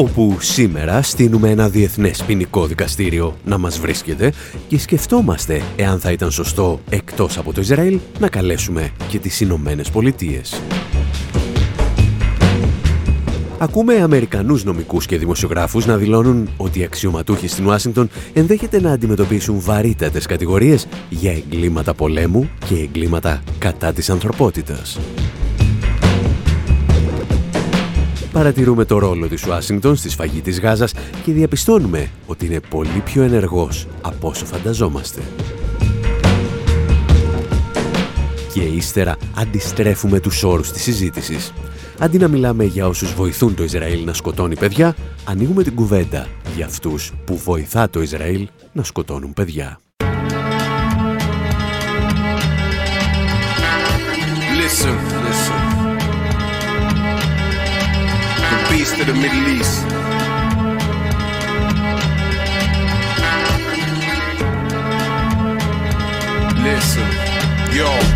Όπου σήμερα στείλουμε ένα διεθνές ποινικό δικαστήριο να μας βρίσκεται και σκεφτόμαστε εάν θα ήταν σωστό εκτός από το Ισραήλ να καλέσουμε και τις Ηνωμένε Πολιτείες. Ακούμε Αμερικανούς νομικούς και δημοσιογράφους να δηλώνουν ότι οι αξιωματούχοι στην Ουάσιγκτον ενδέχεται να αντιμετωπίσουν βαρύτατες κατηγορίες για εγκλήματα πολέμου και εγκλήματα κατά της ανθρωπότητας. Παρατηρούμε το ρόλο της Ουάσιγκτον στη σφαγή της Γάζας και διαπιστώνουμε ότι είναι πολύ πιο ενεργός από όσο φανταζόμαστε. Και ύστερα αντιστρέφουμε τους όρους της συζήτησης. Αντί να μιλάμε για όσους βοηθούν το Ισραήλ να σκοτώνει παιδιά, ανοίγουμε την κουβέντα για αυτούς που βοηθά το Ισραήλ να σκοτώνουν παιδιά. Of the Middle East. Listen, yo.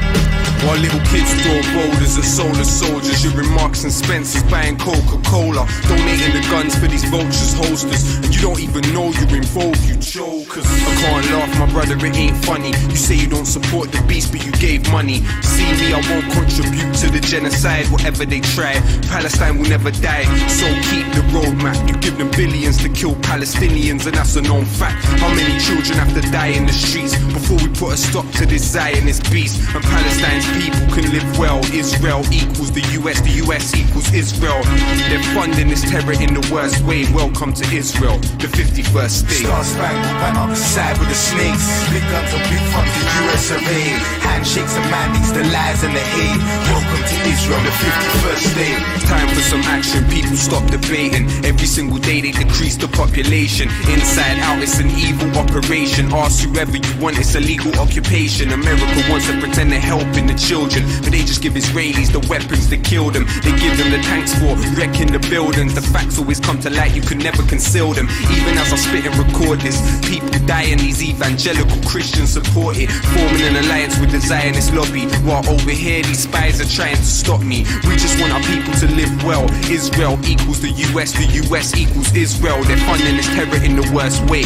While little kids draw boulders as soulless soldiers, you're in Marks and Spencer's buying Coca-Cola, donating the guns for these vultures holsters, and you don't even know you're involved, you jokers. I can't laugh, my brother, it ain't funny. You say you don't support the beast, but you gave money. See me, I won't contribute to the genocide, whatever they try. Palestine will never die, so keep the roadmap. You give them billions to kill Palestinians, and that's a known fact. How many children have to die in the streets before we put a stop to this Zionist beast? And Palestine's people can live well. Israel equals the US, the US equals Israel. They're funding this terror in the worst way. Welcome to Israel, the 51st state. Star spangled banner, side with the snakes. Big guns and big funds, the US of A. Handshakes and mandates, the lies and the hate. Welcome to Israel, the 51st state. Time for some action, people stop debating. Every single day they decrease the population. Inside out, it's an evil operation. Ask whoever you want, it's a legal occupation. America wants to pretend they're helping the children, but they just give Israelis the weapons to kill them. They give them the tanks for wrecking the buildings. The facts always come to light, you can never conceal them. Even as I spit and record this, people die and these evangelical Christians support it, forming an alliance with the Zionist lobby. While over here, these spies are trying to stop me. We just want our people to live well. Israel equals the US, the US equals Israel. They're funding this terror in the worst way.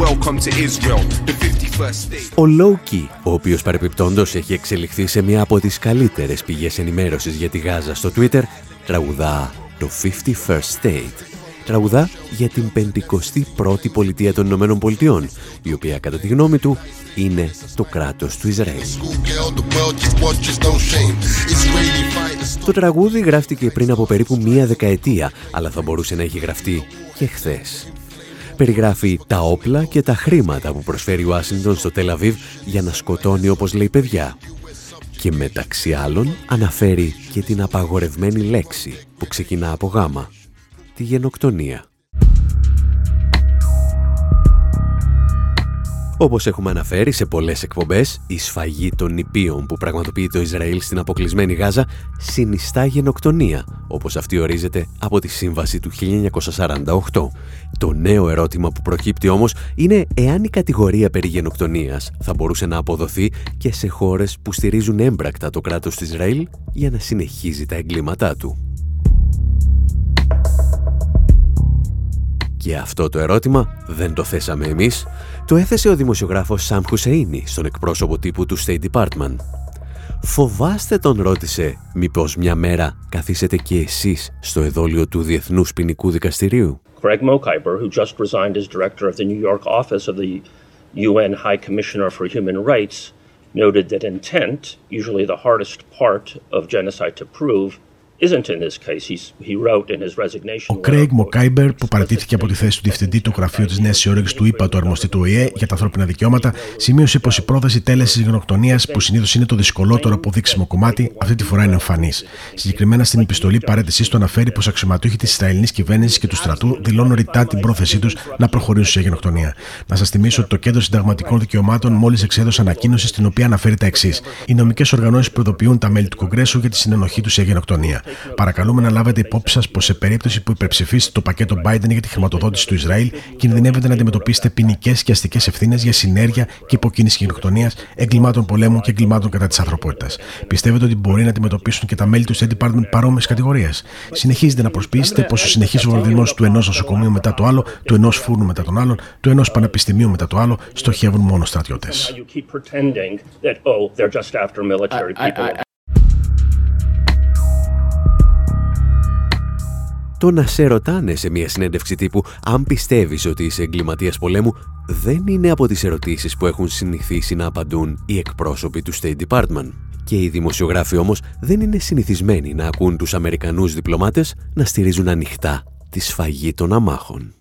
Welcome to Israel, the 51st state. Ο Λόκι, ο οποίος παρεπιπτόντος έχει εξελιχθεί σε μια από τις καλύτερες πηγές ενημέρωσης για τη Γάζα στο Twitter, τραγουδά το 51st State. Τραγουδά για την 51η πολιτεία των Ηνωμένων Πολιτειών, η οποία κατά τη γνώμη του είναι το κράτος του Ισραήλ. Το τραγούδι γράφτηκε πριν από περίπου μία δεκαετία, αλλά θα μπορούσε να έχει γραφτεί και χθες περιγράφει τα όπλα και τα χρήματα που προσφέρει ο Ουάσινγκτον στο Τελαβίβ για να σκοτώνει όπως λέει παιδιά. Και μεταξύ άλλων αναφέρει και την απαγορευμένη λέξη που ξεκινά από γάμα, τη γενοκτονία. Όπως έχουμε αναφέρει σε πολλές εκπομπές, η σφαγή των νηπίων που πραγματοποιεί το Ισραήλ στην αποκλεισμένη Γάζα συνιστά γενοκτονία, όπως αυτή ορίζεται από τη Σύμβαση του 1948. Το νέο ερώτημα που προκύπτει όμως είναι εάν η κατηγορία περί γενοκτονίας θα μπορούσε να αποδοθεί και σε χώρες που στηρίζουν έμπρακτα το κράτος του Ισραήλ για να συνεχίζει τα εγκλήματά του. Και αυτό το ερώτημα δεν το θέσαμε εμείς, το έθεσε ο δημοσιογράφος Σαμ Χουσεΐνη στον εκπρόσωπο τύπου του State Department. Φοβάστε τον ρώτησε μήπως μια μέρα καθίσετε και εσείς στο εδόλιο του Διεθνούς Ποινικού Δικαστηρίου. Greg Mokhiber, who just resigned as director of the New York office of the UN High Commissioner for Human Rights, noted that intent, usually the hardest part of genocide to prove, Ο Κρέιγ Μοκάιμπερ, που παρατήθηκε από τη θέση του διευθυντή του γραφείου της Νέας Υόρκη του ΙΠΑ του Αρμοστή του ΟΗΕ για τα ανθρώπινα δικαιώματα, σημείωσε πως η πρόθεση τέλεσης γενοκτονίας, που συνήθως είναι το δυσκολότερο αποδείξιμο κομμάτι, αυτή τη φορά είναι εμφανής. Συγκεκριμένα στην επιστολή παρέτησής του αναφέρει πως αξιωματούχοι της Ισραηλινής κυβέρνησης και του στρατού δηλώνουν ρητά την πρόθεσή τους να προχωρήσουν σε γενοκτονία. Να σας θυμίσω ότι το Κέντρο Συνταγματικών Δικαιωμάτων μόλις εξέδωσε ανακοίνωση στην οποία αναφέρει τα εξή. Οι νομικέ οργανώσει προειδοποιούν τα μέλη του Κογκρέσου για τη συνενοχή του σε γενοκτονία. Παρακαλούμε να λάβετε υπόψη σας πως σε περίπτωση που υπερψηφίσετε το πακέτο Biden για τη χρηματοδότηση του Ισραήλ, κινδυνεύετε να αντιμετωπίσετε ποινικές και αστικές ευθύνες για συνέργεια και υποκίνηση γενοκτονίας, εγκλημάτων πολέμου και εγκλημάτων κατά της ανθρωπότητας. Πιστεύετε ότι μπορεί να αντιμετωπίσουν και τα μέλη του State Department παρόμοιες κατηγορίες; Συνεχίζετε να προσποιήσετε πω ο συνεχή βομβαρδισμό του ενός νοσοκομείου μετά το άλλο, του ενός φούρνου μετά τον άλλον, του ενός πανεπιστημίου μετά το άλλο, στοχεύουν μόνο στρατιώτες. Το να σε ρωτάνε σε μια συνέντευξη τύπου αν πιστεύεις ότι είσαι εγκληματίας πολέμου δεν είναι από τις ερωτήσεις που έχουν συνηθίσει να απαντούν οι εκπρόσωποι του State Department. Και οι δημοσιογράφοι όμως δεν είναι συνηθισμένοι να ακούν τους Αμερικανούς διπλωμάτες να στηρίζουν ανοιχτά τη σφαγή των αμάχων.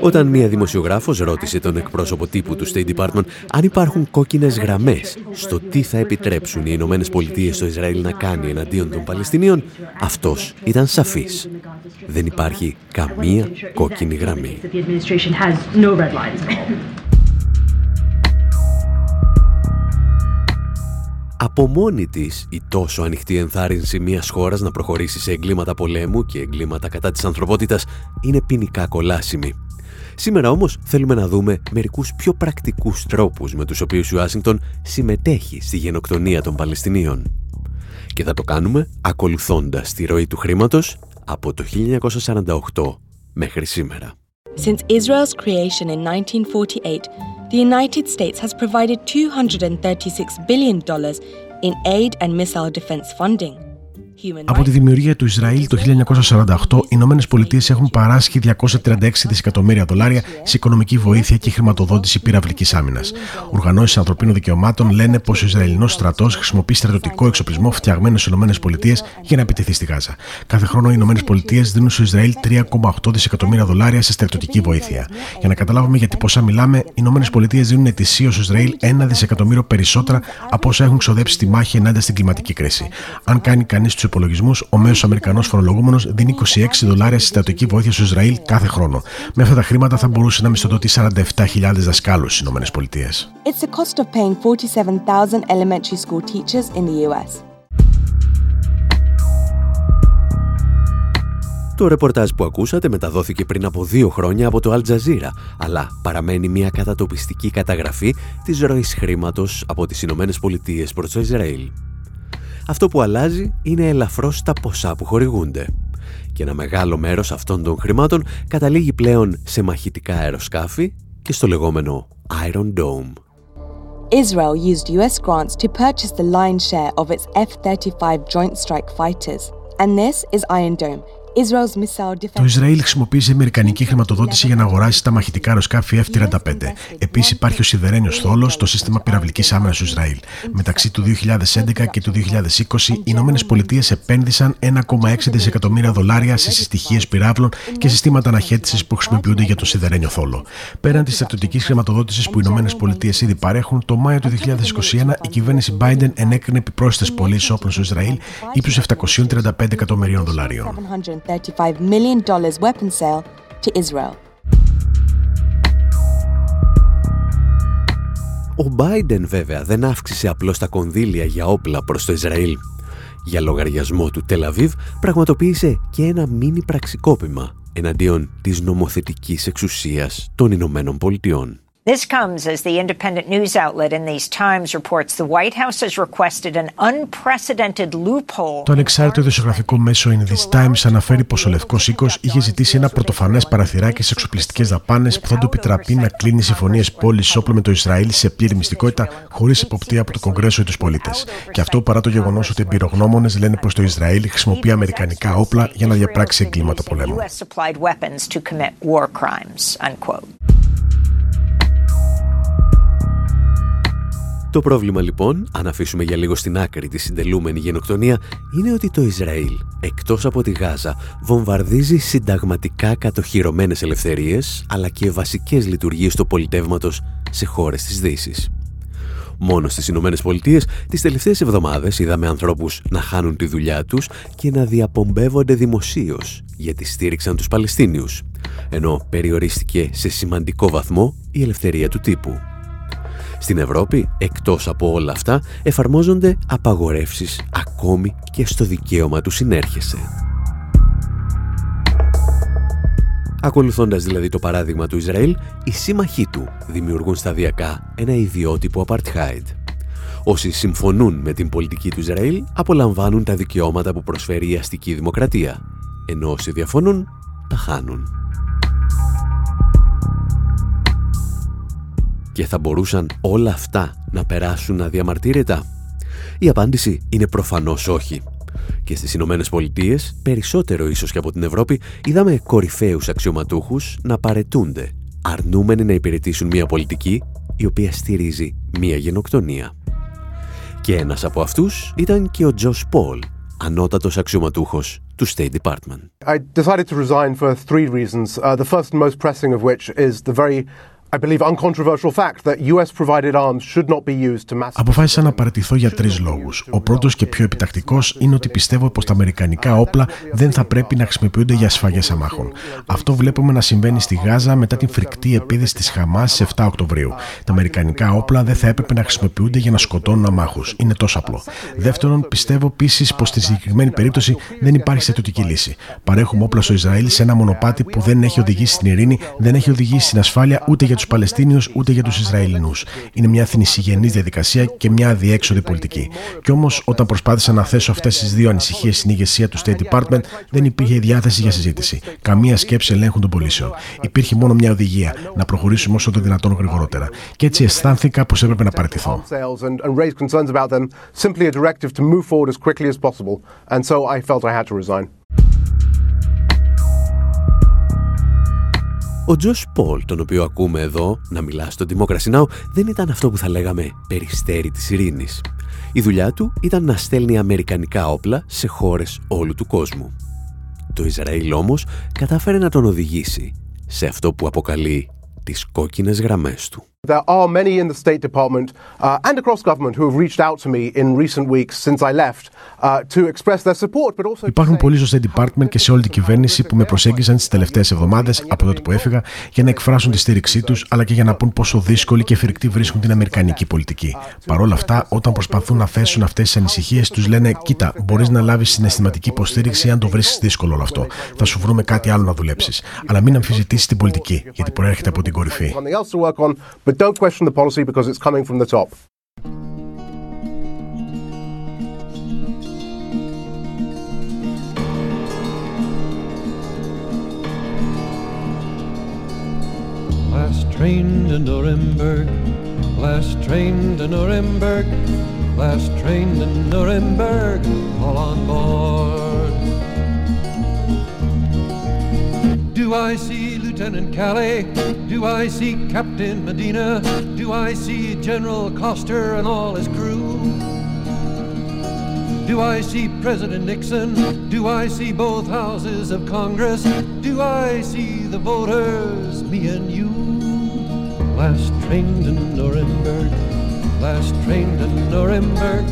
Όταν μία δημοσιογράφος ρώτησε τον εκπρόσωπο τύπου του State Department αν υπάρχουν κόκκινες γραμμές στο τι θα επιτρέψουν οι Ηνωμένες Πολιτείες στο Ισραήλ να κάνει εναντίον των Παλαιστινίων, αυτός ήταν σαφής. Δεν υπάρχει καμία κόκκινη γραμμή. Από μόνη της η τόσο ανοιχτή ενθάρρυνση μιας χώρας να προχωρήσει σε εγκλήματα πολέμου και εγκλήματα κατά της ανθρωπότητας είναι ποινικά κολάσιμη. Σήμερα όμως θέλουμε να δούμε μερικούς πιο πρακτικούς τρόπους με τους οποίους η Ουάσιγκτον συμμετέχει στη γενοκτονία των Παλαιστινίων. Και θα το κάνουμε ακολουθώντας τη ροή του χρήματος από το 1948 μέχρι σήμερα. Since Israel's creation in 1948, the United States has provided $236 billion in aid and missile defense funding. Από τη δημιουργία του Ισραήλ το 1948, οι Ηνωμένες Πολιτείες έχουν παράσχει 236 δισεκατομμύρια δολάρια σε οικονομική βοήθεια και χρηματοδότηση πυραυλικής άμυνας. Οργανώσεις ανθρωπίνων δικαιωμάτων λένε πως ο Ισραηλινός στρατός χρησιμοποιεί στρατιωτικό εξοπλισμό φτιαγμένο στις Ηνωμένες Πολιτείες για να επιτεθεί στη Γάζα. Κάθε χρόνο οι Ηνωμένες Πολιτείες δίνουν στο Ισραήλ 3,8 δισεκατομμύρια δολάρια σε στρατιωτική βοήθεια. Για να καταλάβουμε γιατί πόσα μιλάμε, οι Ηνωμένες Πολιτείες δίνουν ετησίως στο Ισραήλ 1 δισεκατομμύριο περισσότερα από όσα έχουν ξοδέψει στη μάχη ενάντια στην κλιματική κρίση. Αν κάνει κανείς τους υπολογισμούς, ο μέσος Αμερικανός φορολογούμενος δίνει 26 δολάρια στη στρατιωτική βοήθεια στο Ισραήλ κάθε χρόνο. Με αυτά τα χρήματα θα μπορούσε να μισθοδοτεί 47.000 δασκάλους στις ΗΠΑ. It's the cost of paying 47,000 elementary school teachers in the US. Το ρεπορτάζ που ακούσατε μεταδόθηκε πριν από δύο χρόνια από το Al Jazeera, αλλά παραμένει μια κατατοπιστική καταγραφή της ροής χρήματος από τις Ηνωμένες Πολιτείες προς το Ισραήλ. Αυτό που αλλάζει είναι ελαφρώς τα ποσά που χορηγούνται. Και ένα μεγάλο μέρος αυτών των χρημάτων καταλήγει πλέον σε μαχητικά αεροσκάφη και στο λεγόμενο Iron Dome. Israel used US grants to purchase the lion's share of its F-35 Joint Strike Fighters. And this is Iron Dome, το Ισραήλ χρησιμοποίησε αμερικανική χρηματοδότηση για να αγοράσει τα μαχητικά αεροσκάφη F-35. Επίσης υπάρχει ο σιδερένιος θόλος, το σύστημα πυραυλικής άμυνας του Ισραήλ. Μεταξύ του 2011 και του 2020, οι Ηνωμένες Πολιτείες επένδυσαν 1,6 δισεκατομμύρια δολάρια σε συστοιχίες πυράβλων και συστήματα αναχέτησης που χρησιμοποιούνται για τον σιδερένιο θόλο. Πέραν της στρατιωτικής χρηματοδότησης που οι Ηνωμένες Πολιτείες ήδη παρέχουν, το Μάιο του 2021 η κυβέρνηση Biden ενέκρινε επιπρόσθετες πωλήσεις όπλων στο Ισραήλ ύψους 735 εκατομμυρίων δολαρίων. $135 million weapon sale to Israel. Ο Biden βέβαια δεν αύξησε απλώς τα κονδύλια για όπλα προς το Ισραήλ. Για λογαριασμό του Τελαβίβ πραγματοποίησε και ένα μίνι πραξικόπημα εναντίον της νομοθετικής εξουσίας των Ηνωμένων Πολιτειών. This comes as the independent news outlet in these times reports the White House has requested an unprecedented loophole. Το ανεξάρτητο ειδησιογραφικό μέσο in these times αναφέρει πως ο Λευκός Οίκος είχε ζητήσει ένα πρωτοφανές παραθυράκι σε εξοπλιστικές δαπάνες που θα του επιτραπεί να κλείνει συμφωνίες πώληση όπλων με το Ισραήλ σε πλήρη μυστικότητα χωρίς υποπτία από το Κογκρέσο ή τους πολίτες. Και αυτό παρά το γεγονός ότι εμπειρογνώμονες λένε πως το Ισραήλ χρησιμοποιεί αμερικανικά όπλα για να διαπράξει εγκλήματα πολέμου. Το πρόβλημα λοιπόν, αν αφήσουμε για λίγο στην άκρη τη συντελούμενη γενοκτονία, είναι ότι το Ισραήλ, εκτός από τη Γάζα, βομβαρδίζει συνταγματικά κατοχυρωμένες ελευθερίες, αλλά και βασικές λειτουργίες του πολιτεύματος σε χώρες της Δύσης. Μόνο στις Ηνωμένες Πολιτείες τις τελευταίες εβδομάδες είδαμε ανθρώπους να χάνουν τη δουλειά τους και να διαπομπεύονται δημοσίως γιατί στήριξαν τους Παλαιστίνιους, ενώ περιορίστηκε σε σημαντικό βαθμό η ελευθερία του τύπου. Στην Ευρώπη, εκτός από όλα αυτά, εφαρμόζονται απαγορεύσεις ακόμη και στο δικαίωμα του συνέρχεσαι. Ακολουθώντας δηλαδή το παράδειγμα του Ισραήλ, οι σύμμαχοί του δημιουργούν σταδιακά ένα ιδιότυπο apartheid. Όσοι συμφωνούν με την πολιτική του Ισραήλ απολαμβάνουν τα δικαιώματα που προσφέρει η αστική δημοκρατία, ενώ όσοι διαφωνούν τα χάνουν. Και θα μπορούσαν όλα αυτά να περάσουν αδιαμαρτύρετα. Η απάντηση είναι προφανώς όχι. Και στις Ηνωμένες Πολιτείες, περισσότερο ίσως και από την Ευρώπη, είδαμε κορυφαίους αξιωματούχους να παρετούνται, αρνούμενοι να υπηρετήσουν μια πολιτική η οποία στηρίζει μια γενοκτονία. Και ένας από αυτούς ήταν και ο Τζος Πολ, ανώτατος αξιωματούχος του State Department. I decided to resign for three reasons. Uh, the first and most pressing of which is the very Αποφάσισα να παραιτηθώ για τρεις λόγους. Ο πρώτος και πιο επιτακτικός είναι ότι πιστεύω πως τα αμερικανικά όπλα δεν θα πρέπει να χρησιμοποιούνται για σφαγές αμάχων. Αυτό βλέπουμε να συμβαίνει στη Γάζα μετά την φρικτή επίδεση της Χαμάς στι 7 Οκτωβρίου. Τα αμερικανικά όπλα δεν θα έπρεπε να χρησιμοποιούνται για να σκοτώνουν αμάχους. Είναι τόσο απλό. Δεύτερον, πιστεύω επίσης πως στη συγκεκριμένη περίπτωση δεν υπάρχει στρατιωτική λύση. Παρέχουμε όπλα στο Ισραήλ σε ένα μονοπάτι που δεν έχει οδηγήσει στην ειρήνη, δεν έχει οδηγήσει στην ασφάλεια ούτε για τους Παλαιστίνιους ούτε για τους Ισραηλινούς. Είναι μια θνησιγενής διαδικασία και μια αδιέξοδη πολιτική. Κι όμως, όταν προσπάθησα να θέσω αυτές τις δύο ανησυχίες στην ηγεσία του State Department, δεν υπήρχε διάθεση για συζήτηση. Καμία σκέψη ελέγχου των πωλήσεων. Υπήρχε μόνο μια οδηγία να προχωρήσουμε όσο το δυνατόν γρηγορότερα. Και έτσι αισθάνθηκα πως έπρεπε να παραιτηθώ. Ο Τζος Πολ, τον οποίο ακούμε εδώ να μιλά στο Democracy Now, δεν ήταν αυτό που θα λέγαμε περιστέρι της ειρήνης. Η δουλειά του ήταν να στέλνει αμερικανικά όπλα σε χώρες όλου του κόσμου. Το Ισραήλ όμως κατάφερε να τον οδηγήσει σε αυτό που αποκαλεί τις κόκκινες γραμμές του. There are many in the State Department uh, and across government who have reached out to me in recent weeks since I left uh, to express their support, but also. Υπάρχουν πολλοί στο State Department και σε όλη την κυβέρνηση που με προσέγγισαν τις τελευταίες εβδομάδες από τότε που έφυγα για να εκφράσουν τη στήριξή τους αλλά και για να πούν πόσο δύσκολη και φρικτή βρίσκουν την Αμερικανική πολιτική. Παρ' όλα αυτά, όταν προσπαθούν να θέσουν αυτές τις ανησυχίες, τους λένε: Κοίτα, μπορείς να λάβεις συναισθηματική υποστήριξη αν το βρίσκεις δύσκολο όλο αυτό. Θα σου βρούμε κάτι άλλο να δουλέψεις. Αλλά μην αμφισβητήσεις την πολιτική, γιατί προέρχεται από την κορυφή. But don't question the policy because it's coming from the top. Last train to Nuremberg, last train to Nuremberg, last train to Nuremberg, all on board. Do I see Lieutenant Calais? Do I see Captain Medina? Do I see General Coster and all his crew? Do I see President Nixon? Do I see both houses of Congress? Do I see the voters, me and you? Last train to Nuremberg, last train to Nuremberg,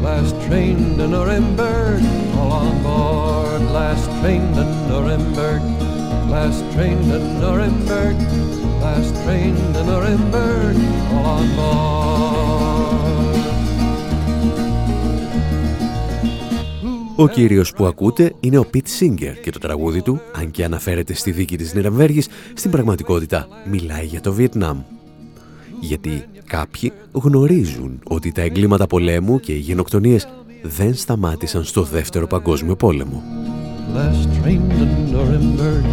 last train to Nuremberg, all on board, last train to Nuremberg. Last train to Nuremberg, last train to Nuremberg, all on board. Ο κύριος που ακούτε είναι ο Πιτ Σίγκερ και το τραγούδι του, αν και αναφέρεται στη δίκη της Νιρεμβέργης, στην πραγματικότητα μιλάει για το Βιετνάμ. Γιατί κάποιοι γνωρίζουν ότι τα εγκλήματα πολέμου και οι γενοκτονίες δεν σταμάτησαν στο δεύτερο παγκόσμιο πόλεμο. Last train to Nuremberg,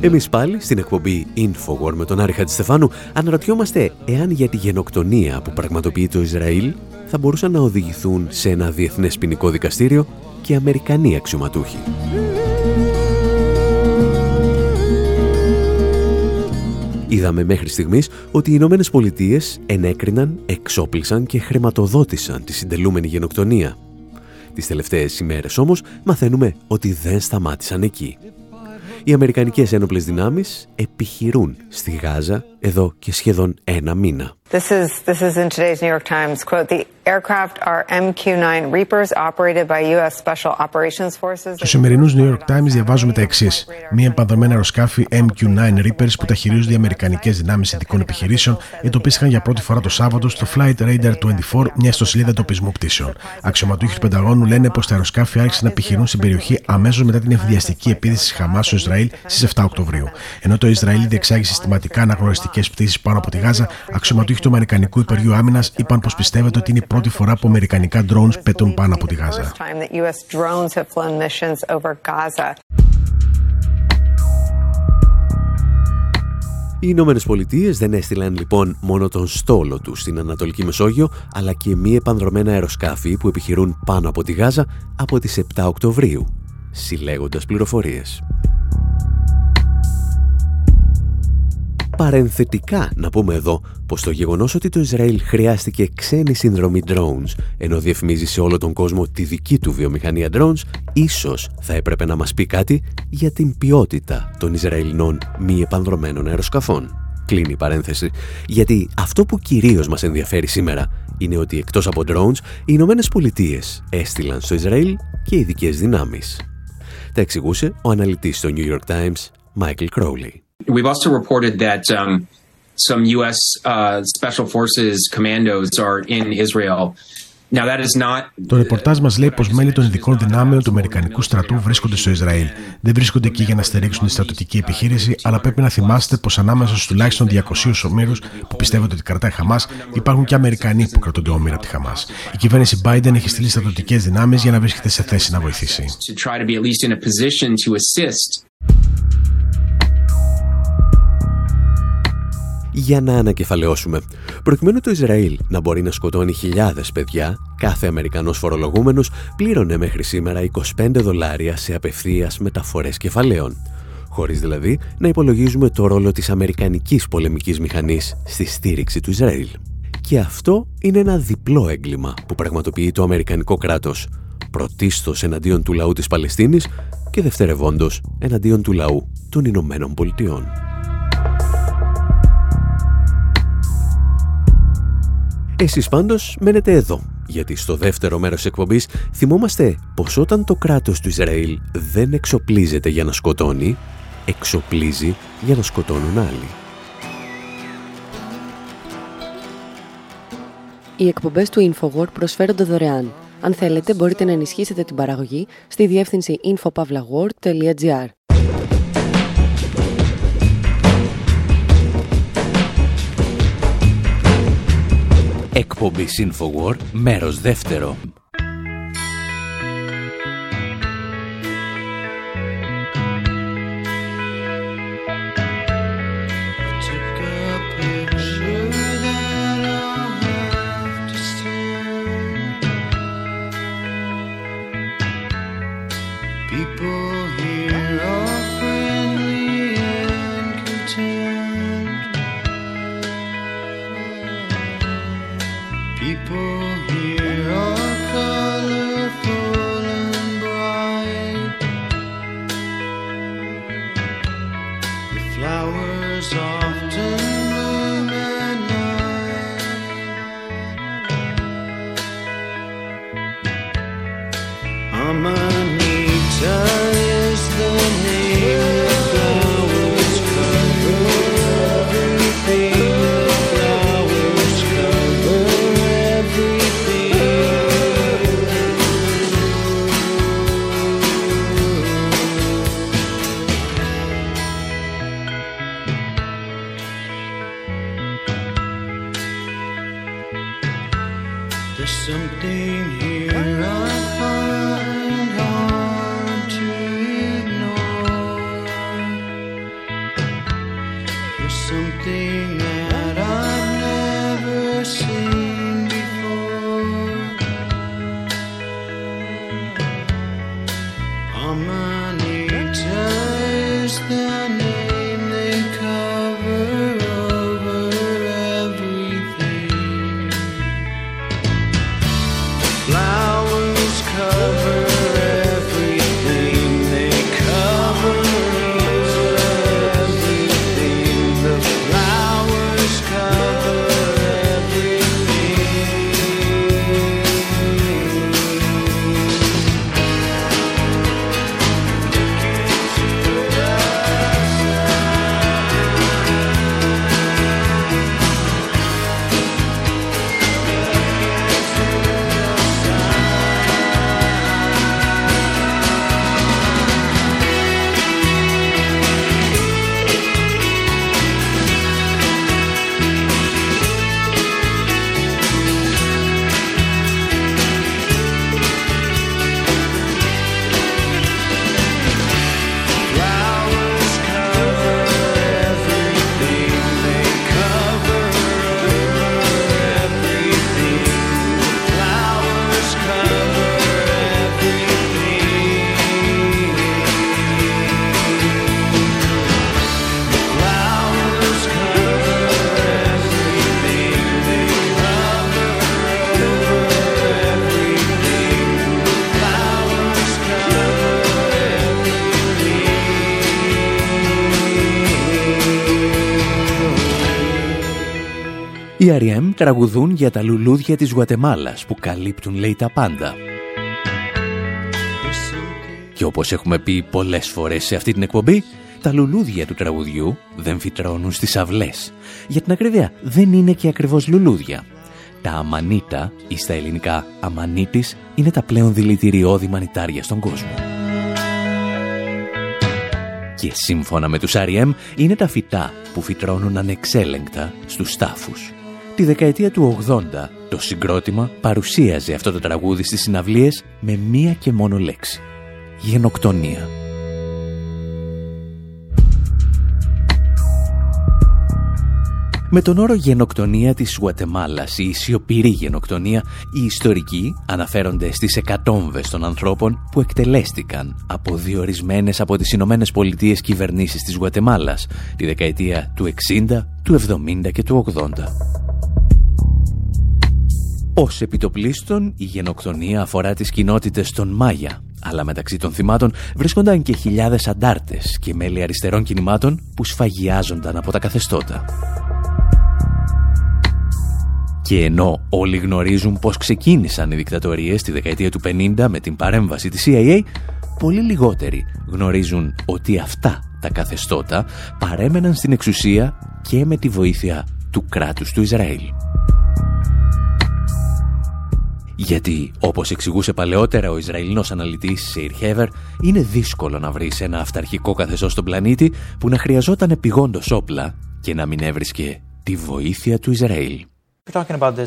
εμείς πάλι στην εκπομπή Infowar με τον Άρη Χατζηστεφάνου αναρωτιόμαστε εάν για τη γενοκτονία που πραγματοποιεί το Ισραήλ θα μπορούσαν να οδηγηθούν σε ένα διεθνές ποινικό δικαστήριο και Αμερικανοί αξιωματούχοι. Είδαμε μέχρι στιγμής ότι οι Ηνωμένες Πολιτείες ενέκριναν, εξόπλισαν και χρηματοδότησαν τη συντελούμενη γενοκτονία. Τις τελευταίες ημέρες όμως μαθαίνουμε ότι δεν σταμάτησαν εκεί. Οι Αμερικανικές ένοπλες δυνάμεις επιχειρούν στη Γάζα εδώ και σχεδόν ένα μήνα. This is, this is in today's New York Times. Quote, the aircraft are MQ-9 Reapers operated by U.S. Special Operations Forces. Στο σημερινούς New York Times διαβάζουμε τα εξής. Μία επανδρομένα αεροσκάφη MQ-9 Reapers που τα χειρίζονται οι Αμερικανικές δυνάμεις ειδικών επιχειρήσεων εντοπίστηκαν για πρώτη φορά το Σάββατο στο Flight Radar 24, μια ιστοσελίδα εντοπισμού πτήσεων. Αξιωματούχοι του Πενταγώνου λένε πως τα αεροσκάφη άρχισαν να επιχειρούν στην περιοχή αμέσως μετά την ευδιαστική επίθεση τη Χαμάς στο Ισραήλ στις 7 Οκτωβρίου. Ενώ το Ισραήλ διεξάγει συστηματικά αναγνωριστικές πτήσεις πάνω από τη Γάζα, αξιωματούχοι του Αμερικανικού Υπουργείου Άμυνας είπαν πως πιστεύετε ότι είναι η πρώτη φορά που Αμερικανικά drones πετούν πάνω από τη Γάζα. Οι Ηνωμένες Πολιτείες δεν έστειλαν λοιπόν μόνο τον στόλο τους στην Ανατολική Μεσόγειο, αλλά και μη επανδρομένα αεροσκάφη που επιχειρούν πάνω από τη Γάζα από τις 7 Οκτωβρίου, συλλέγοντας πληροφορίες. Παρενθετικά να πούμε εδώ πως το γεγονός ότι το Ισραήλ χρειάστηκε ξένη συνδρομή drones ενώ διαφημίζει σε όλο τον κόσμο τη δική του βιομηχανία drones ίσως θα έπρεπε να μας πει κάτι για την ποιότητα των Ισραηλινών μη επανδρομένων αεροσκαφών. Κλείνει η παρένθεση, γιατί αυτό που κυρίως μας ενδιαφέρει σήμερα είναι ότι εκτός από drones οι Ηνωμένες Πολιτείες έστειλαν στο Ισραήλ και ειδικές δυνάμεις. Τα εξηγούσε ο αναλυτής στο New York Times, Michael Crowley. We've also reported that um, some U.S. Uh, Special Forces commandos are in Israel. Now, that is not... Το ρεπορτάζ μας λέει πως μέλη των ειδικών δυνάμεων του Αμερικανικού στρατού βρίσκονται στο Ισραήλ. Δεν βρίσκονται εκεί για να στηρίξουν τη στρατιωτική επιχείρηση, αλλά πρέπει να θυμάστε πως ανάμεσα στους τουλάχιστον 200 ομήρους που πιστεύετε ότι κρατάει Χαμάς, υπάρχουν και Αμερικανοί που κρατούνται όμοιρα από τη Χαμάς. Η κυβέρνηση Biden έχει στείλει στρατιωτικές δυνάμεις για να βρίσκεται σε θέση να βοηθήσει. Για να ανακεφαλαιώσουμε. Προκειμένου το Ισραήλ να μπορεί να σκοτώνει χιλιάδες παιδιά, κάθε Αμερικανός φορολογούμενος πλήρωνε μέχρι σήμερα 25 δολάρια σε απευθείας μεταφορές κεφαλαίων. Χωρίς δηλαδή να υπολογίζουμε το ρόλο της Αμερικανικής πολεμικής μηχανής στη στήριξη του Ισραήλ. Και αυτό είναι ένα διπλό έγκλημα που πραγματοποιεί το Αμερικανικό κράτος. Πρωτίστως εναντίον του λαού της Παλαιστίνης και δευτερευόντως εναντίον του λαού των Ηνωμένων Πολιτειών. Εσείς πάντως μένετε εδώ, γιατί στο δεύτερο μέρος εκπομπής θυμόμαστε πως όταν το κράτος του Ισραήλ δεν εξοπλίζεται για να σκοτώνει, εξοπλίζει για να σκοτώνουν άλλοι. Οι εκπομπές του InfoWord προσφέρονται δωρεάν. Αν θέλετε μπορείτε να ενισχύσετε την παραγωγή στη διεύθυνση infopavlagor.gr. Εκπομπή Infowar, μέρος δεύτερο. R.E.M. τραγουδούν για τα λουλούδια της Γουατεμάλας που καλύπτουν λέει τα πάντα. Και όπως έχουμε πει πολλές φορές σε αυτή την εκπομπή, τα λουλούδια του τραγουδιού δεν φυτρώνουν στις αυλές. Για την ακρίβεια δεν είναι και ακριβώς λουλούδια. Τα αμανίτα ή στα ελληνικά αμανίτης είναι τα πλέον δηλητηριώδη μανιτάρια στον κόσμο. Και σύμφωνα με τους R.E.M. είναι τα φυτά που φυτρώνουν ανεξέλεγκτα στους τάφους. Τη δεκαετία του 80 το συγκρότημα παρουσίαζε αυτό το τραγούδι στις συναυλίες με μία και μόνο λέξη. Γενοκτονία. Με τον όρο γενοκτονία της Γουατεμάλας ή σιωπηρή γενοκτονία, οι ιστορικοί αναφέρονται στις εκατόμβες των ανθρώπων που εκτελέστηκαν από διορισμένες από τις Ηνωμένες Πολιτείες κυβερνήσεις της Γουατεμάλας τη δεκαετία του 60, του 70 και του 80. Ως επιτοπλίστων, η γενοκτονία αφορά τις κοινότητες των Μάγια, αλλά μεταξύ των θυμάτων βρίσκονταν και χιλιάδες αντάρτες και μέλη αριστερών κινημάτων που σφαγιάζονταν από τα καθεστώτα. Και ενώ όλοι γνωρίζουν πώς ξεκίνησαν οι δικτατορίες τη δεκαετία του 50 με την παρέμβαση της CIA, πολύ λιγότεροι γνωρίζουν ότι αυτά τα καθεστώτα παρέμεναν στην εξουσία και με τη βοήθεια του κράτους του Ισραήλ. Γιατί, όπως εξηγούσε παλαιότερα ο Ισραηλινός αναλυτής Σεϊρ Χέβερ, είναι δύσκολο να βρεις ένα αυταρχικό καθεστώς στον πλανήτη που να χρειαζόταν επιγόντως όπλα και να μην έβρισκε τη βοήθεια του Ισραήλ. We're talking about the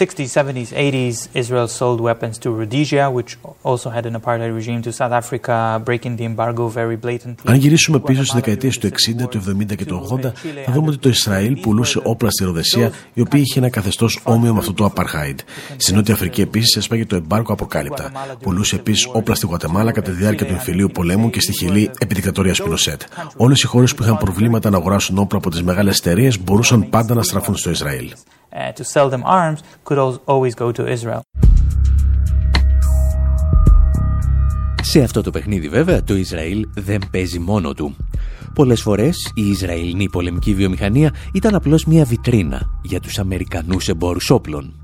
60s, 70s, 80s. Israel sold weapons to Rhodesia, which also had an apartheid regime, to South Africa, breaking the embargo very blatantly. Αν γυρίσουμε πίσω στις δεκαετίες του 60, του 70 και του 80, θα δούμε ότι το Ισραήλ πουλούσε όπλα στη Ροδεσία, η οποία είχε ένα καθεστώς όμοιο με αυτό του apartheid. Στην Νότια Αφρική επίσης έσπαγε το εμπάρκο αποκάλυπτα. Πουλούσε επίσης όπλα στη Γουατεμάλα κατά τη διάρκεια του εμφυλίου πολέμου και στη Χιλή επί δικτατορία Πινοσέτ. Όλες οι χώρες που είχαν προβλήματα να αγοράσουν όπλα από τις μεγάλες εταιρείες μπορούσαν πάντα να στραφούν στο Ισραήλ. Uh, to sell them arms could always go to Israel. Σε αυτό το παιχνίδι βέβαια το Ισραήλ δεν παίζει μόνο του. Πολλές φορές η Ισραηλινή πολεμική βιομηχανία ήταν απλώς μια βιτρίνα για τους Αμερικανούς εμπόρους όπλων.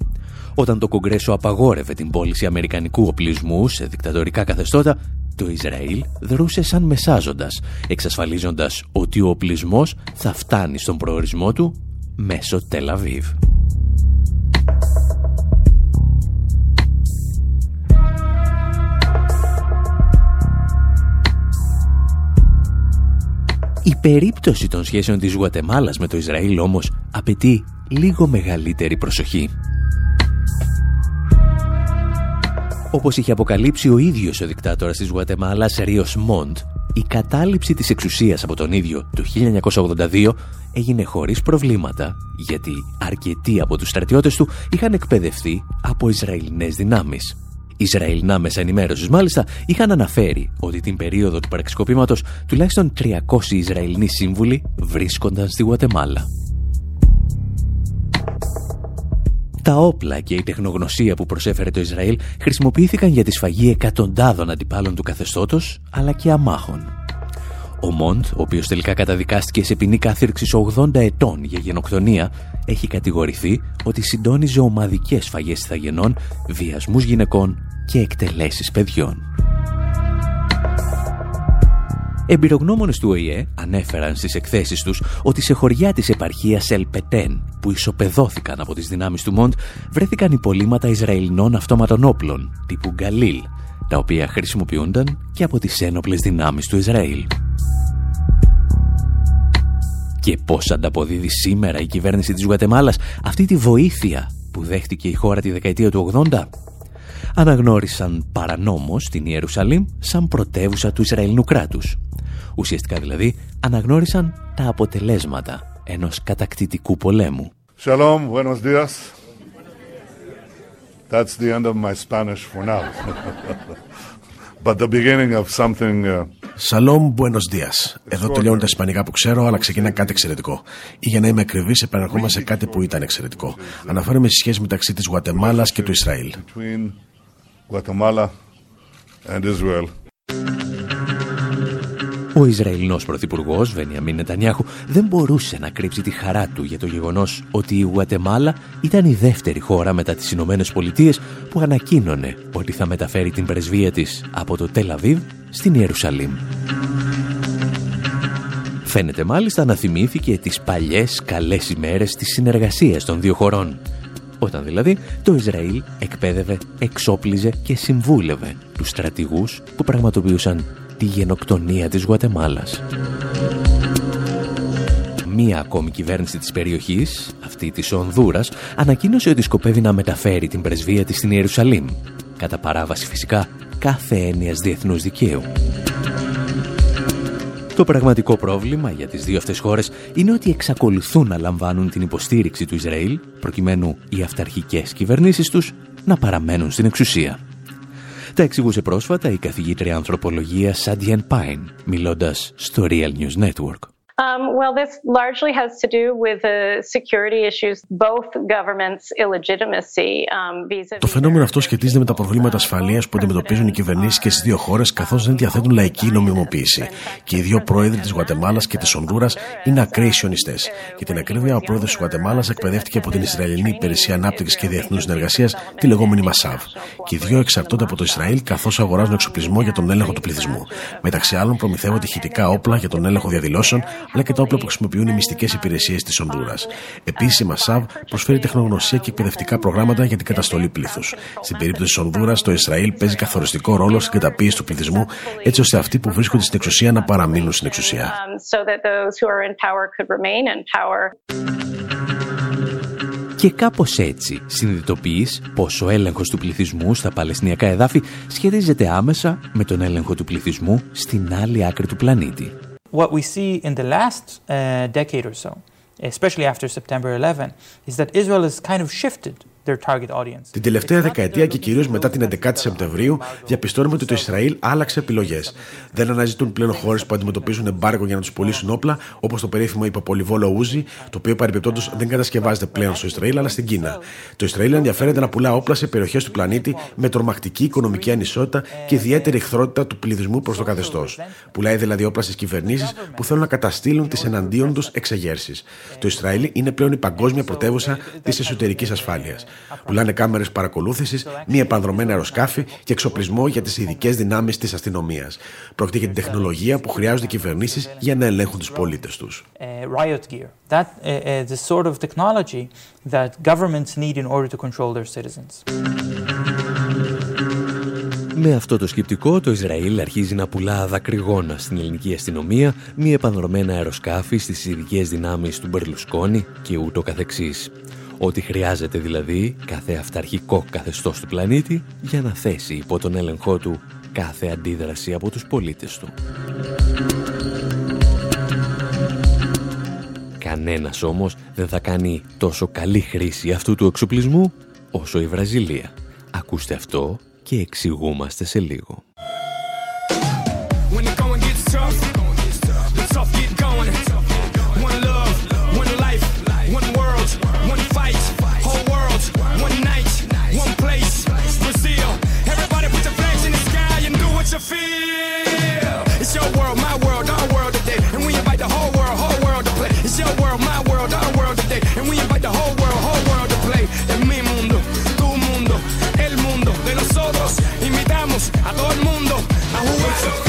Όταν το Κογκρέσο απαγόρευε την πώληση αμερικανικού οπλισμού σε δικτατορικά καθεστώτα, το Ισραήλ δρούσε σαν μεσάζοντας, εξασφαλίζοντας ότι ο οπλισμός θα φτάνει στον προορισμό του μέσω Τελαβίβ. Η περίπτωση των σχέσεων της Γουατεμάλας με το Ισραήλ όμως απαιτεί λίγο μεγαλύτερη προσοχή. Όπως είχε αποκαλύψει ο ίδιος ο δικτάτορας της Γουατεμάλας, Ρίος Μοντ, η κατάληψη της εξουσίας από τον ίδιο το 1982 έγινε χωρίς προβλήματα, γιατί αρκετοί από τους στρατιώτες του είχαν εκπαιδευτεί από Ισραηλινές δυνάμεις. Ισραηλινά μέσα ενημέρωσης μάλιστα είχαν αναφέρει ότι την περίοδο του πραξικοπήματος τουλάχιστον 300 Ισραηλινοί σύμβουλοι βρίσκονταν στη Γουατεμάλα. Τα όπλα και η τεχνογνωσία που προσέφερε το Ισραήλ χρησιμοποιήθηκαν για τη σφαγή εκατοντάδων αντιπάλων του καθεστώτος, αλλά και αμάχων. Ο Μοντ, ο οποίος τελικά καταδικάστηκε σε ποινή κάθυρξης 80 ετών για γενοκτονία, έχει κατηγορηθεί ότι συντόνιζε ομαδικές σφαγές ηθαγενών, βιασμούς γυναικών και εκτελέσεις παιδιών. Εμπειρογνώμονες του ΟΗΕ ανέφεραν στις εκθέσεις τους ότι σε χωριά της επαρχίας Ελπετέν που ισοπεδώθηκαν από τις δυνάμεις του Μοντ βρέθηκαν υπολείμματα Ισραηλινών αυτόματων όπλων τύπου Γκαλίλ τα οποία χρησιμοποιούνταν και από τις ένοπλες δυνάμεις του Ισραήλ. Και πώς ανταποδίδει σήμερα η κυβέρνηση της Γουατεμάλας αυτή τη βοήθεια που δέχτηκε η χώρα τη δεκαετία του 80 αναγνώρισαν παρανόμως την Ιερουσαλήμ σαν πρωτεύουσα του Ισραηλινού κράτους. Ουσιαστικά δηλαδή αναγνώρισαν τα αποτελέσματα ενός κατακτητικού πολέμου. Shalom, buenos días. That's the end of my Spanish for now. But the beginning of something... Uh... Σαλόμ, buenos días. Εδώ τελειώνουν τα ισπανικά που ξέρω, αλλά ξεκινά κάτι εξαιρετικό. Ή για να είμαι ακριβής, επαναρχόμαστε σε κάτι που ήταν εξαιρετικό. Αναφέρομαι στη σχέση μεταξύ της Γουατεμάλας και του Ισραήλ. Guatemala and Israel. Ο Ισραηλινός Πρωθυπουργός Βενιαμίν Νετανιάχου δεν μπορούσε να κρύψει τη χαρά του για το γεγονός ότι η Γουατεμάλα ήταν η δεύτερη χώρα μετά τις Ηνωμένες Πολιτείες που ανακοίνωνε ότι θα μεταφέρει την πρεσβεία της από το Τελαβίβ στην Ιερουσαλήμ. Φαίνεται μάλιστα να θυμήθηκε τις παλιές καλές ημέρες της συνεργασίας των δύο χωρών. Όταν δηλαδή το Ισραήλ εκπαίδευε, εξόπλιζε και συμβούλευε τους στρατηγούς που πραγματοποιούσαν τη γενοκτονία της Γουατεμάλας. Μία ακόμη κυβέρνηση της περιοχής, αυτή της Ονδούρας, ανακοίνωσε ότι σκοπεύει να μεταφέρει την πρεσβεία της στην Ιερουσαλήμ, κατά παράβαση φυσικά κάθε έννοιας διεθνούς δικαίου. Το πραγματικό πρόβλημα για τις δύο αυτές χώρες είναι ότι εξακολουθούν να λαμβάνουν την υποστήριξη του Ισραήλ προκειμένου οι αυταρχικές κυβερνήσεις τους να παραμένουν στην εξουσία. Τα εξηγούσε πρόσφατα η καθηγήτρια ανθρωπολογίας Σάντιεν Πάιν, μιλώντας στο Real News Network. Um, well, this largely has to do with the security issues, both governments' illegitimacy um, Το φαινόμενο αυτό σχετίζεται με τα προβλήματα ασφαλείας που αντιμετωπίζουν οι κυβερνήσεις και στις δύο χώρες, καθώς δεν διαθέτουν λαϊκή νομιμοποίηση. Και οι δύο πρόεδροι της Γουατεμάλας και της Ονδούρας είναι ακραίοι σιωνιστές. Για την ακρίβεια, ο πρόεδρος της Γουατεμάλας εκπαιδεύτηκε από την Ισραηλινή Υπηρεσία Ανάπτυξης και Διεθνούς Συνεργασίας, τη λεγόμενη Μασάβ. Και οι δύο εξαρτώνται από το Ισραήλ, καθώς αγοράζουν εξοπλισμό για τον έλεγχο του πληθυσμού. Μεταξύ άλλων, προμηθεύονται ηχητικά όπλα για τον έλεγχο διαδηλώσεων, αλλά και τα όπλα που χρησιμοποιούν οι μυστικές υπηρεσίες της Ονδούρα. Επίση, η Μασάβ προσφέρει τεχνογνωσία και εκπαιδευτικά προγράμματα για την καταστολή πλήθους. Στην περίπτωση της Ονδούρα, το Ισραήλ παίζει καθοριστικό ρόλο στην καταπίεση του πληθυσμού, έτσι ώστε αυτοί που βρίσκονται στην εξουσία να παραμείνουν στην εξουσία. Και κάπως έτσι συνειδητοποιείς πως ο έλεγχος του πληθυσμού στα Παλαιστινιακά εδάφη σχετίζεται άμεσα με τον έλεγχο του πληθυσμού στην άλλη άκρη του πλανήτη. What we see in the last uh, decade or so, especially after September 11, is that Israel has kind of shifted Την τελευταία δεκαετία και κυρίως μετά την 11η Σεπτεμβρίου, διαπιστώνουμε ότι το Ισραήλ άλλαξε επιλογές. Δεν αναζητούν πλέον χώρες που αντιμετωπίζουν εμπάργο για να τους πωλήσουν όπλα, όπως το περίφημο υποπολιβόλο Ούζι, το οποίο παρεμπιπτόντως δεν κατασκευάζεται πλέον στο Ισραήλ, αλλά στην Κίνα. Το Ισραήλ ενδιαφέρεται να πουλά όπλα σε περιοχές του πλανήτη με τρομακτική οικονομική ανισότητα και ιδιαίτερη εχθρότητα του πληθυσμού προς το καθεστώς. Πουλάει δηλαδή όπλα στις κυβερνήσεις που θέλουν να καταστήλουν τις εναντίον τους εξεγέρσεις. Το Ισραήλ είναι πλέον η παγκόσμια πρωτεύουσα της εσωτερικής ασφάλειας. Πουλάνε κάμερες παρακολούθησης, μη επανδρομένα αεροσκάφη και εξοπλισμό για τις ειδικές δυνάμεις της αστυνομίας. Πρόκειται για την τεχνολογία που χρειάζονται οι κυβερνήσεις για να ελέγχουν τους πολίτες τους. Με αυτό το σκεπτικό, το Ισραήλ αρχίζει να πουλά δακρυγόνα στην ελληνική αστυνομία, μη επανδρομένα αεροσκάφη στις ειδικές δυνάμεις του Μπερλουσκόνη και ούτω καθεξής. Ό,τι χρειάζεται δηλαδή κάθε αυταρχικό καθεστώς του πλανήτη για να θέσει υπό τον έλεγχό του κάθε αντίδραση από τους πολίτες του. Κανένας όμως δεν θα κάνει τόσο καλή χρήση αυτού του εξοπλισμού όσο η Βραζιλία. Ακούστε αυτό και εξηγούμαστε σε λίγο. feel. It's your world, my world, our world today. And we invite the whole world, whole world to play. It's your world, my world, our world today. And we invite the whole world, whole world to play. Es mi mundo, tu mundo, el mundo de nosotros. Invitamos a todo el mundo a jugar.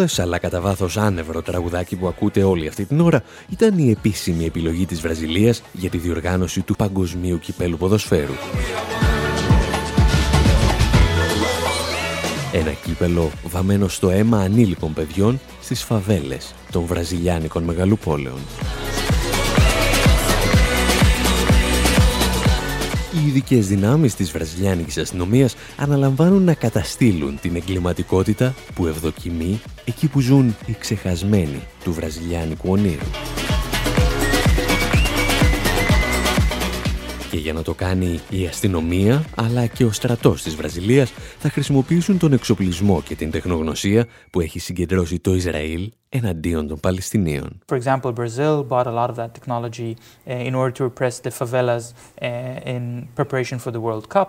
Θορυβόδες αλλά κατά βάθος άνευρο τραγουδάκι που ακούτε όλη αυτή την ώρα ήταν η επίσημη επιλογή της Βραζιλίας για τη διοργάνωση του Παγκοσμίου Κυπέλου Ποδοσφαίρου. Ένα κύπελο βαμμένο στο αίμα ανήλικων παιδιών στις φαβέλες των βραζιλιάνικων μεγαλοπόλεων. Οι ειδικές δυνάμεις της βραζιλιάνικης αστυνομίας αναλαμβάνουν να καταστήλουν την εγκληματικότητα που ευδοκιμεί εκεί που ζουν οι ξεχασμένοι του βραζιλιάνικου ονείρου. Και για να το κάνει η αστυνομία, αλλά και ο στρατός της Βραζιλίας θα χρησιμοποιήσουν τον εξοπλισμό και την τεχνογνωσία που έχει συγκεντρώσει το Ισραήλ εναντίον των Παλαιστινίων. For example, Brazil bought a lot of that technology in order to repress the favelas in preparation for the World Cup.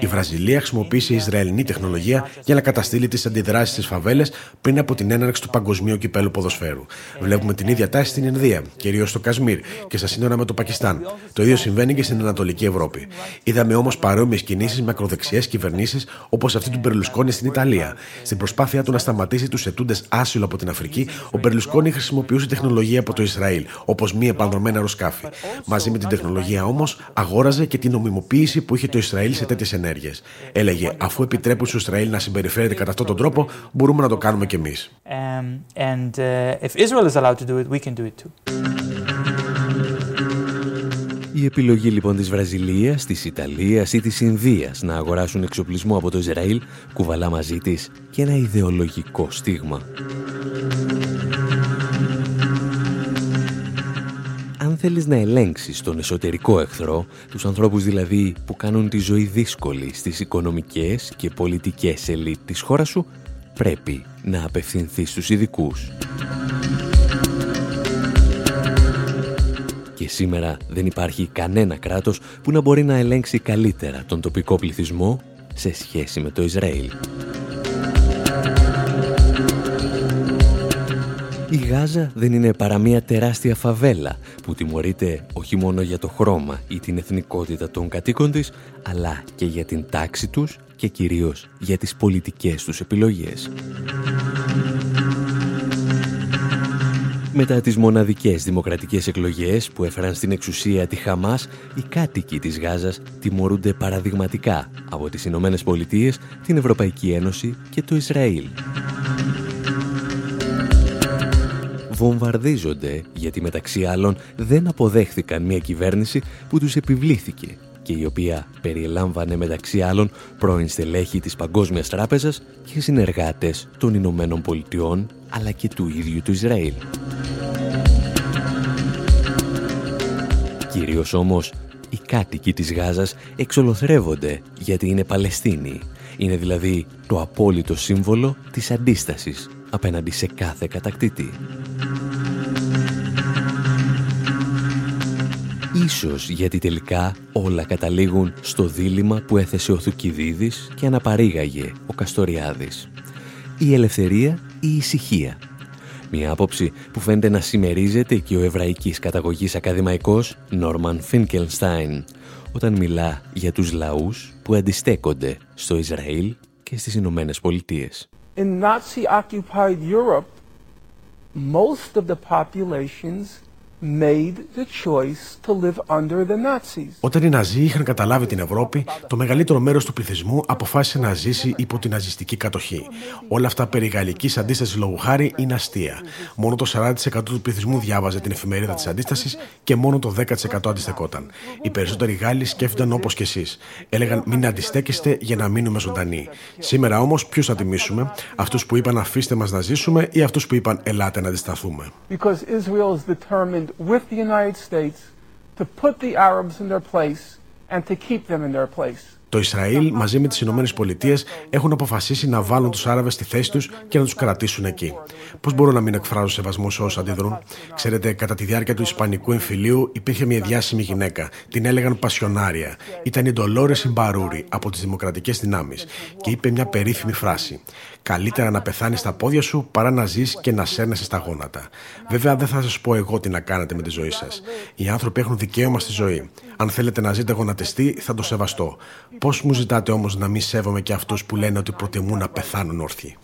Η Βραζιλία χρησιμοποίησε Ισραηλινή τεχνολογία για να καταστήλει τις αντιδράσεις στις φαβέλες πριν από την έναρξη του Παγκοσμίου Κυπέλου Ποδοσφαίρου. Βλέπουμε την ίδια τάση στην Ινδία, κυρίως στο Κασμίρ και στα σύνορα με το Πακιστάν. Το ίδιο συμβαίνει και στην Ανατολική Ευρώπη. Είδαμε όμως παρόμοιες κινήσεις με ακροδεξιές κυβερνήσεις όπως αυτή του Μπερλουσκόνη στην Ιταλία. Στην προσπάθεια του να σταματήσει τους ετούντες άσυλο από την Αφρική, ο Μπερλουσκόνη χρησιμοποιούσε τεχνολογία από το Ισραήλ, όπως μη επανδρομένα αεροσκάφη. Μαζί με την τεχνολογία όμως αγόραζε και την νομιμοποίηση που είχε το Ισραήλ σε τέτοιες ενέργειες. Έλεγε, αφού επιτρέπουν στο Ισραήλ να συμπεριφέρεται κατά αυτόν τον τρόπο, μπορούμε να το κάνουμε κι εμείς. Η επιλογή λοιπόν της Βραζιλίας, της Ιταλίας ή της Ινδίας να αγοράσουν εξοπλισμό από το Ισραήλ κουβαλά μαζί της και ένα ιδεολογικό στίγμα. αν θέλεις να ελέγξεις τον εσωτερικό εχθρό, τους ανθρώπους δηλαδή που κάνουν τη ζωή δύσκολη στις οικονομικές και πολιτικές ελίτ της χώρας σου, πρέπει να απευθυνθείς στους ειδικούς. Και σήμερα δεν υπάρχει κανένα κράτος που να μπορεί να ελέγξει καλύτερα τον τοπικό πληθυσμό σε σχέση με το Ισραήλ. Η Γάζα δεν είναι παρά μια τεράστια φαβέλα που τιμωρείται όχι μόνο για το χρώμα ή την εθνικότητα των κατοίκων της, αλλά και για την τάξη τους και κυρίως για τις πολιτικές τους επιλογές. Μετά τις μοναδικές δημοκρατικές εκλογές που έφεραν στην εξουσία τη Χαμάς, οι κάτοικοι της Γάζας τιμωρούνται παραδειγματικά από τις Ηνωμένες Πολιτείες, την Ευρωπαϊκή Ένωση και το Ισραήλ. Βομβαρδίζονται γιατί μεταξύ άλλων δεν αποδέχθηκαν μια κυβέρνηση που τους επιβλήθηκε και η οποία περιελάμβανε μεταξύ άλλων πρώην στελέχη της Παγκόσμιας Τράπεζας και συνεργάτες των Ηνωμένων Πολιτειών αλλά και του ίδιου του Ισραήλ. Κυρίως όμως, οι κάτοικοι της Γάζας εξολοθρεύονται γιατί είναι Παλαιστίνοι. Είναι δηλαδή το απόλυτο σύμβολο της αντίστασης απέναντι σε κάθε κατακτήτη. Ίσως γιατί τελικά όλα καταλήγουν στο δίλημα που έθεσε ο Θουκυδίδης και αναπαρήγαγε ο Καστοριάδης. Η ελευθερία ή η ησυχία. Μια άποψη που φαίνεται να συμμερίζεται και ο εβραϊκής καταγωγής ακαδημαϊκός Νόρμαν Φίνκελστάιν όταν μιλά για τους λαούς που αντιστέκονται στο Ισραήλ και στις Ηνωμένες Πολιτείες. In Nazi-occupied Europe, most of the populations όταν οι Ναζί είχαν καταλάβει την Ευρώπη, το μεγαλύτερο μέρος του πληθυσμού αποφάσισε να ζήσει υπό την ναζιστική κατοχή. Όλα αυτά περί γαλλικής αντίστασης λόγου χάρη είναι αστεία. Μόνο το 40% του πληθυσμού διάβαζε την εφημερίδα της αντίστασης και μόνο το 10% αντιστεκόταν. Οι περισσότεροι Γάλλοι σκέφτονταν όπως και εσείς. Έλεγαν μην αντιστέκεστε για να μείνουμε ζωντανοί. Σήμερα όμως, ποιους θα τιμήσουμε, αυτούς που είπαν αφήστε μας να ζήσουμε ή αυτούς που είπαν ελάτε να αντισταθούμε with the United States to put the Arabs in their place and to keep them in their place. Το Ισραήλ μαζί με τις Ηνωμένες Πολιτείες έχουν αποφασίσει να βάλουν τους Άραβες στη θέση τους και να τους κρατήσουν εκεί. Πώς μπορώ να μην εκφράζω σεβασμό σε όσους αντιδρούν; Ξέρετε, κατά τη διάρκεια του Ισπανικού εμφυλίου υπήρχε μια διάσημη γυναίκα. Την έλεγαν Πασιονάρια. Ήταν η Ντολόρες Συμπαρούρη από τις Δημοκρατικές Δυνάμεις και είπε μια περίφημη φράση. Καλύτερα να πεθάνεις στα πόδια σου παρά να ζεις και να σέρνεσαι στα γόνατα. Βέβαια, δεν θα σας πω εγώ τι να κάνετε με τη ζωή σας. Οι άνθρωποι έχουν δικαίωμα στη ζωή. Αν θέλετε να ζείτε γονατιστή, θα το σεβαστώ. Πώς μου ζητάτε όμως να μη σέβομαι και αυτούς που λένε ότι προτιμούν να πεθάνουν όρθιοι;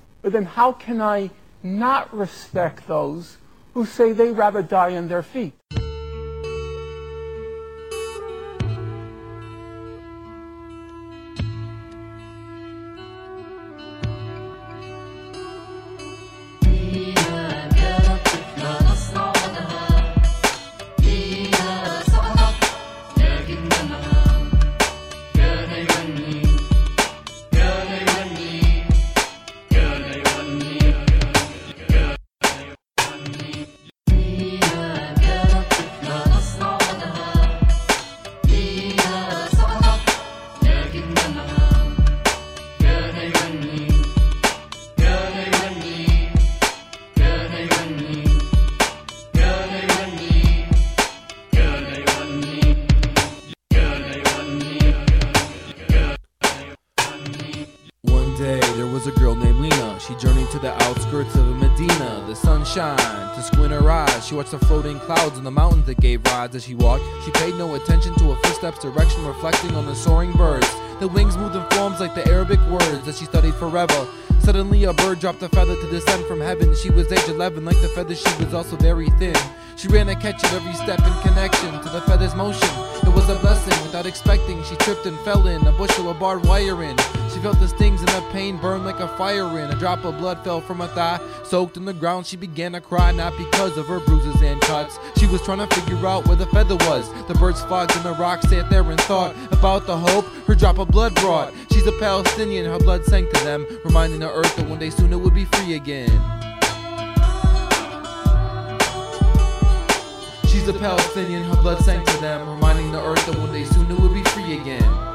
watched the floating clouds and the mountains that gave rides as she walked. She paid no attention to her footsteps' direction, reflecting on the soaring birds. The wings moved in forms like the Arabic words that she studied forever. Suddenly, a bird dropped a feather to descend from heaven. She was age 11, like the feather, she was also very thin. She ran to catch it every step in connection to the feather's motion. It was a blessing without expecting. She tripped and fell in a bushel of barbed wire in. She felt the stings and the pain burn like a fire in. A drop of blood fell from her thigh, soaked in the ground. She began to cry, not because of her bruises and cuts. She was trying to figure out where the feather was. The birds flocked and the rocks sat there and thought about the hope her drop of blood brought. She's a Palestinian, her blood sank to them, reminding the earth that one day soon it would be free again. A Palestinian, her blood sank to them, reminding the earth that one day soon it would be free again.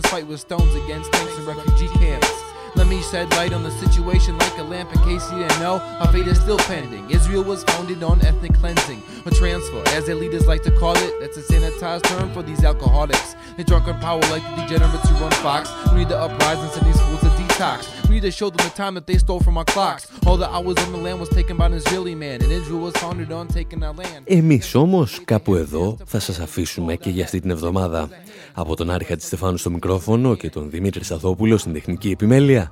Fight with stones against shed light on the situation like a lamp in case you didn't know. Our fate is still pending. Israel was founded on ethnic cleansing, or transfer, as their leaders like to call it. That's a sanitized term for these alcoholics. They drunk on power like the degenerates who run Fox. We need to uprise and send these fools a detox. We need to show them the time that they stole from our clocks. All the hours on the land was taken by an Israeli man, and Israel was founded on taking our land. Εμείς όμως κάπου εδώ θα σας αφήσουμε και για αυτή την εβδομάδα. Από τον Άρη Χατζηστεφάνου στο μικρόφωνο και τον Δημήτρη Σταθόπουλο στην τεχνική επιμέλεια.